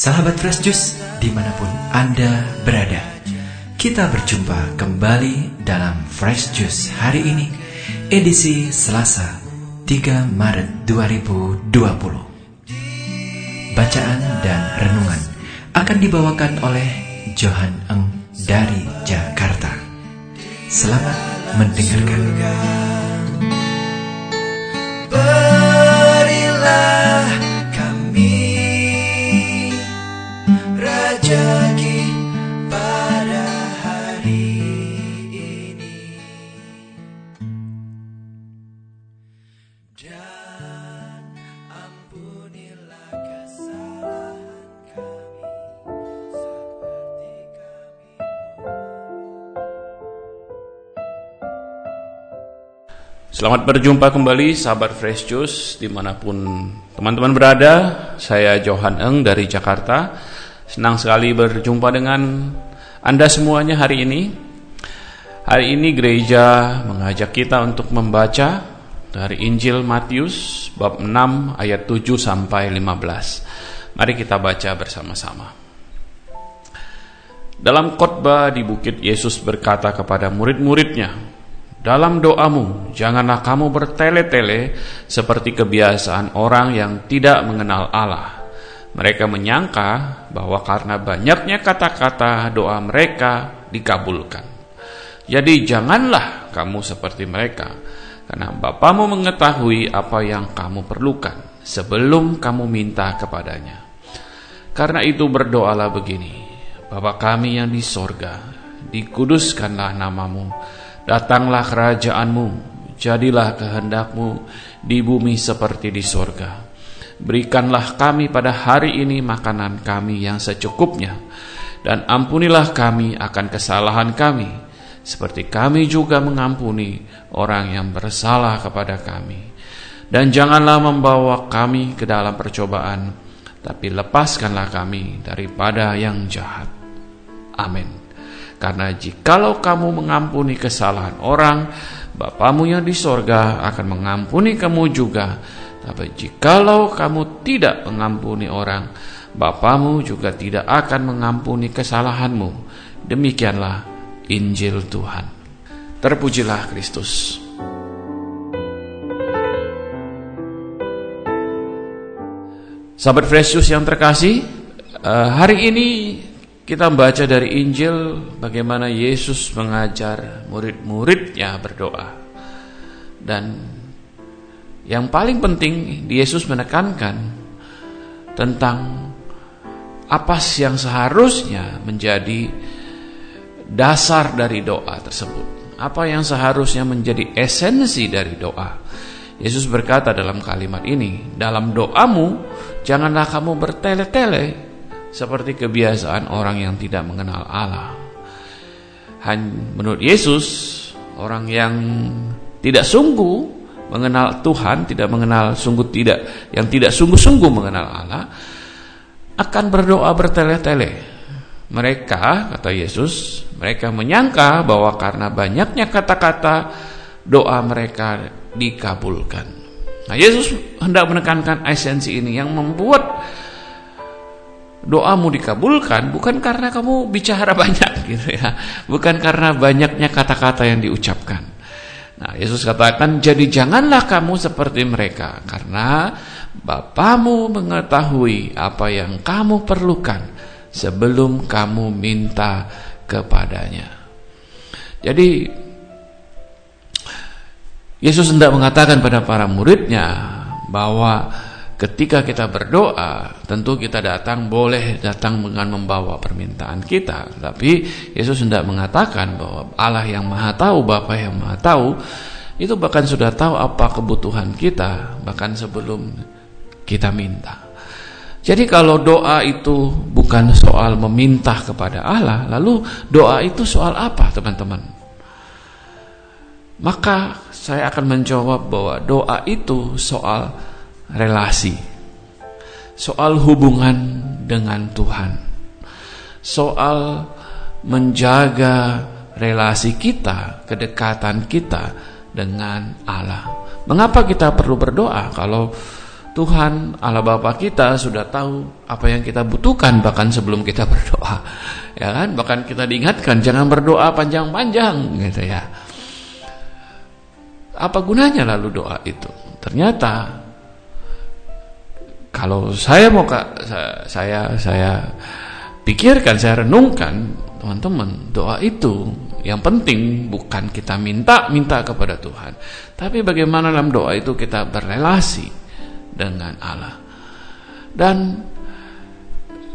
Sahabat Fresh Juice di mana pun Anda berada. Kita berjumpa kembali dalam Fresh Juice hari ini Edisi Selasa 3 Maret 2020 Bacaan dan renungan akan dibawakan oleh Johan Eng dari Jakarta. Selamat mendengarkan. Berilah Selamat berjumpa kembali sahabat Fresh Juice di mana pun teman-teman berada. Saya Johan Eng dari Jakarta Senang sekali berjumpa dengan Anda semuanya hari ini. Hari ini gereja mengajak kita untuk membaca Dari Injil Matius bab 6 ayat 7 sampai 15 Mari kita baca bersama-sama. Dalam khotbah di bukit Yesus berkata kepada murid-muridnya dalam doamu, janganlah kamu bertele-tele seperti kebiasaan orang yang tidak mengenal Allah. Mereka menyangka bahwa karena banyaknya kata-kata doa mereka dikabulkan. Jadi janganlah kamu seperti mereka, karena Bapamu mengetahui apa yang kamu perlukan sebelum kamu minta kepadanya. Karena itu berdoalah begini, Bapa kami yang di sorga, dikuduskanlah namamu, Datanglah kerajaanmu, jadilah kehendakmu di bumi seperti di sorga. Berikanlah kami pada hari ini makanan kami yang secukupnya, dan ampunilah kami akan kesalahan kami, seperti kami juga mengampuni orang yang bersalah kepada kami. Dan janganlah membawa kami ke dalam percobaan, tapi lepaskanlah kami daripada yang jahat. Amin. Karena jikalau kamu mengampuni kesalahan orang, Bapamu yang di sorga akan mengampuni kamu juga. Tapi jikalau kamu tidak mengampuni orang, Bapamu juga tidak akan mengampuni kesalahanmu. Demikianlah Injil Tuhan. Terpujilah Kristus. Sahabat Juice yang terkasih, eh, hari ini kita membaca dari Injil bagaimana Yesus mengajar murid-muridnya berdoa. Dan yang paling penting Yesus menekankan tentang apa yang seharusnya menjadi dasar dari doa tersebut. Apa yang seharusnya menjadi esensi dari doa. Yesus berkata dalam kalimat ini, dalam doamu janganlah kamu bertele-tele seperti kebiasaan orang yang tidak mengenal Allah. Han, menurut Yesus, orang yang tidak sungguh mengenal Tuhan, tidak mengenal sungguh tidak, yang tidak sungguh-sungguh mengenal Allah, akan berdoa bertele-tele. Mereka, kata Yesus, mereka menyangka bahwa karena banyaknya kata-kata doa mereka dikabulkan. Nah, Yesus hendak menekankan esensi ini yang membuat doamu dikabulkan bukan karena kamu bicara banyak gitu ya, bukan karena banyaknya kata-kata yang diucapkan. Nah, Yesus katakan, "Jadi janganlah kamu seperti mereka, karena Bapamu mengetahui apa yang kamu perlukan sebelum kamu minta kepadanya." Jadi Yesus hendak mengatakan pada para muridnya bahwa ketika kita berdoa, tentu kita datang boleh datang dengan membawa permintaan kita. Tapi Yesus hendak mengatakan bahwa Allah yang Maha Tahu, Bapa yang Maha Tahu, itu bahkan sudah tahu apa kebutuhan kita bahkan sebelum kita minta. Jadi kalau doa itu bukan soal meminta kepada Allah, lalu doa itu soal apa, teman-teman? Maka saya akan menjawab bahwa doa itu soal relasi, soal hubungan dengan Tuhan, soal menjaga relasi kita, kedekatan kita dengan Allah. Mengapa kita perlu berdoa kalau Tuhan Allah Bapa kita sudah tahu apa yang kita butuhkan bahkan sebelum kita berdoa. Ya kan? Bahkan kita diingatkan jangan berdoa panjang-panjang gitu ya. Apa gunanya lalu doa itu? Ternyata kalau saya mau saya saya, saya pikirkan, saya renungkan, teman-teman, doa itu yang penting bukan kita minta-minta kepada Tuhan, tapi bagaimana dalam doa itu kita berrelasi dengan Allah. Dan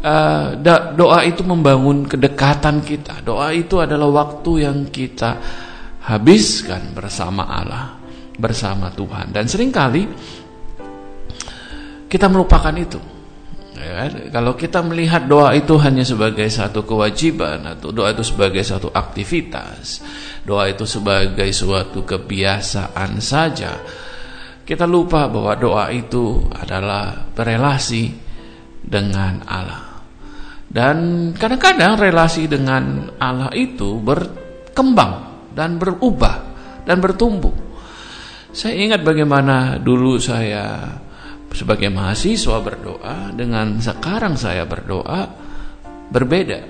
uh, doa itu membangun kedekatan kita. Doa itu adalah waktu yang kita habiskan bersama Allah, bersama Tuhan. Dan sering kali kita melupakan itu. Ya, kan? kalau kita melihat doa itu hanya sebagai satu kewajiban atau doa itu sebagai satu aktivitas, doa itu sebagai suatu kebiasaan saja, kita lupa bahwa doa itu adalah berelasi dengan Allah. Dan kadang-kadang relasi dengan Allah itu berkembang dan berubah dan bertumbuh. Saya ingat bagaimana dulu saya sebagai mahasiswa berdoa dengan sekarang saya berdoa berbeda.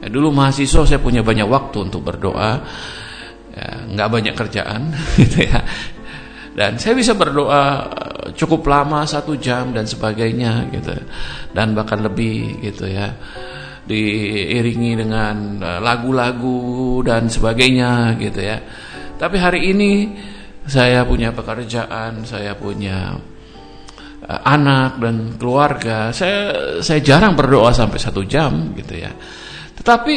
Ya, dulu mahasiswa saya punya banyak waktu untuk berdoa, ya, nggak banyak kerjaan, gitu ya. Dan saya bisa berdoa eh, cukup lama satu jam dan sebagainya, gitu, dan bahkan lebih, gitu ya. Diiringi dengan eh, lagu-lagu dan sebagainya, gitu ya. Tapi hari ini saya punya pekerjaan, saya punya anak dan keluarga saya saya jarang berdoa sampai satu jam gitu ya. Tetapi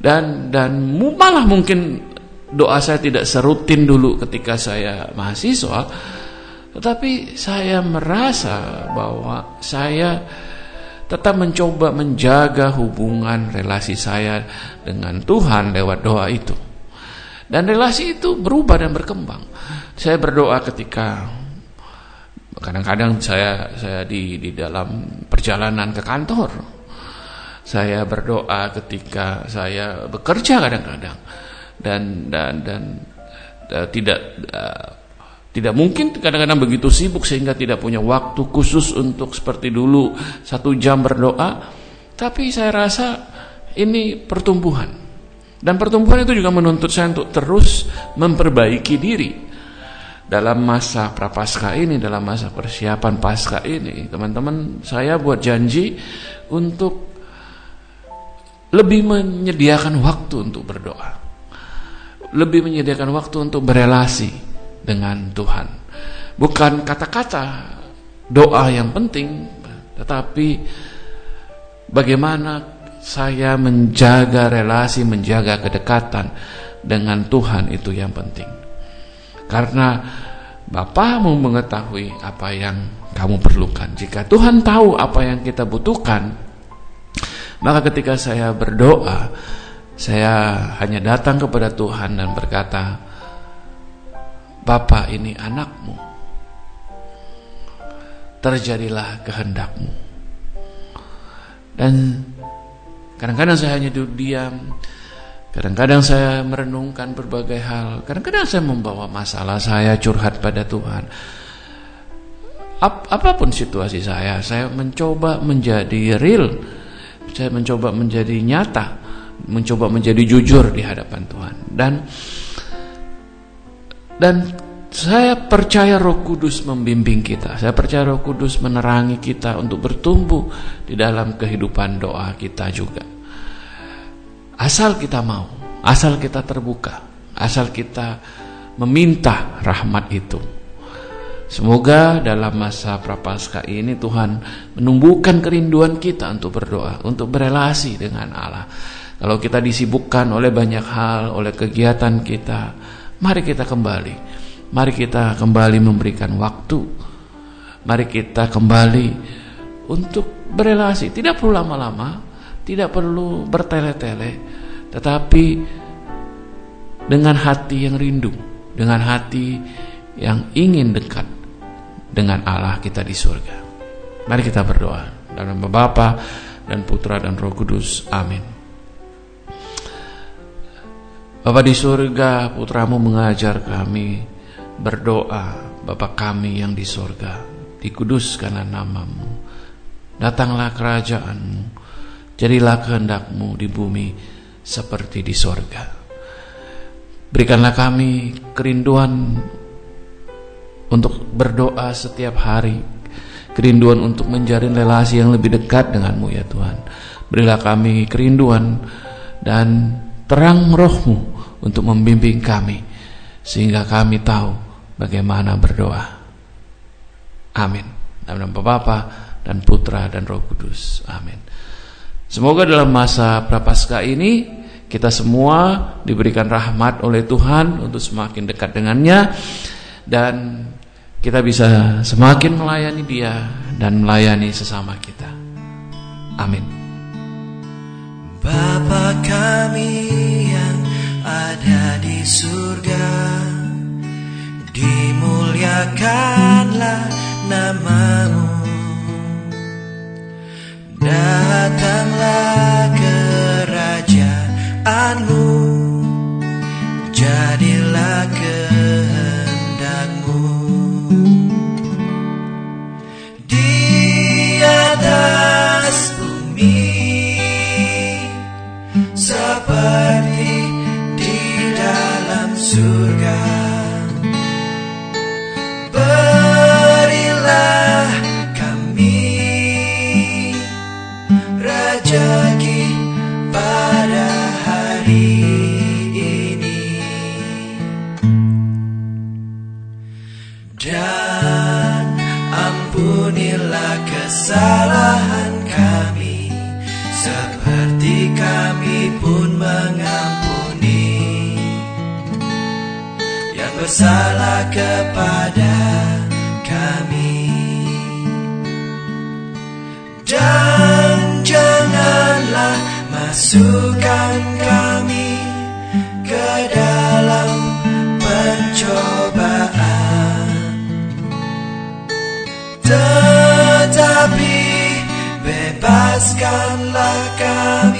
dan dan malah mungkin doa saya tidak serutin dulu ketika saya mahasiswa tetapi saya merasa bahwa saya tetap mencoba menjaga hubungan relasi saya dengan Tuhan lewat doa itu. Dan relasi itu berubah dan berkembang. Saya berdoa ketika Kadang-kadang saya saya di di dalam perjalanan ke kantor. Saya berdoa ketika saya bekerja kadang-kadang dan dan dan uh, tidak uh, tidak mungkin kadang-kadang begitu sibuk sehingga tidak punya waktu khusus untuk seperti dulu satu jam berdoa. Tapi saya rasa ini pertumbuhan. Dan pertumbuhan itu juga menuntut saya untuk terus memperbaiki diri dalam masa prapaskah ini, dalam masa persiapan pasca ini, teman-teman, saya buat janji untuk lebih menyediakan waktu untuk berdoa. Lebih menyediakan waktu untuk berelasi dengan Tuhan. Bukan kata-kata doa yang penting, tetapi bagaimana saya menjaga relasi, menjaga kedekatan dengan Tuhan itu yang penting. Karena Bapamu mengetahui apa yang kamu perlukan. Jika Tuhan tahu apa yang kita butuhkan, maka ketika saya berdoa, saya hanya datang kepada Tuhan dan berkata, Bapak ini anakmu, terjadilah kehendakmu. Dan kadang-kadang saya hanya duduk diam, Kadang-kadang saya merenungkan berbagai hal. Kadang-kadang saya membawa masalah saya curhat pada Tuhan. Ap apa pun situasi saya, saya mencoba menjadi real. Saya mencoba menjadi nyata, mencoba menjadi jujur di hadapan Tuhan. Dan dan saya percaya Roh Kudus membimbing kita. Saya percaya Roh Kudus menerangi kita untuk bertumbuh di dalam kehidupan doa kita juga. Asal kita mau, asal kita terbuka, asal kita meminta rahmat itu. Semoga dalam masa prapaskah ini Tuhan menumbuhkan kerinduan kita untuk berdoa, untuk berelasi dengan Allah. Kalau kita disibukkan oleh banyak hal, oleh kegiatan kita, mari kita kembali. Mari kita kembali memberikan waktu. Mari kita kembali untuk berelasi. Tidak perlu lama-lama, tidak perlu bertele-tele, tetapi dengan hati yang rindu, dengan hati yang ingin dekat dengan Allah kita di surga. Mari kita berdoa dalam Bapa dan Putra dan Roh Kudus. Amin. Bapa di surga, putramu mengajar kami berdoa, Bapa kami yang di sorga, dikuduskanlah namamu, datanglah kerajaanmu, jadilah kehendakmu di bumi seperti di sorga. Berikanlah kami kerinduan untuk berdoa setiap hari, kerinduan untuk menjalin relasi yang lebih dekat denganmu ya Tuhan. Berilah kami kerinduan dan terang rohmu untuk membimbing kami, sehingga kami tahu bagaimana berdoa. Amin. Dalam nama Bapa dan Putra dan Roh Kudus. Amin. Semoga dalam masa prapaskah ini kita semua diberikan rahmat oleh Tuhan untuk semakin dekat dengannya dan kita bisa semakin melayani Dia dan melayani sesama kita. Amin. Bapa kami yang ada di surga, dimuliakanlah namamu. Surga. Bersalah kepada kami. Dan janganlah masukkan kami ke dalam pencobaan. Tetapi bebaskanlah kami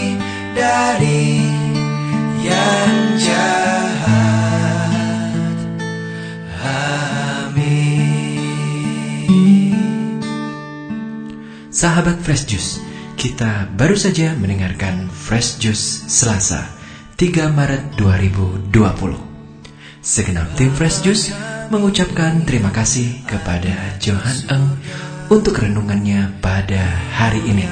Sahabat Fresh Juice, kita baru saja mendengarkan Fresh Juice Selasa 3 Maret 2020. Segenap tim Fresh Juice mengucapkan terima kasih kepada Johan Eng untuk renungannya pada hari ini.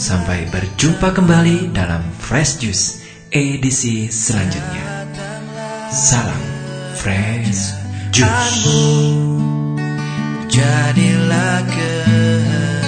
Sampai berjumpa kembali dalam Fresh Juice edisi selanjutnya. Salam Fresh Juice. Jadilah kehendak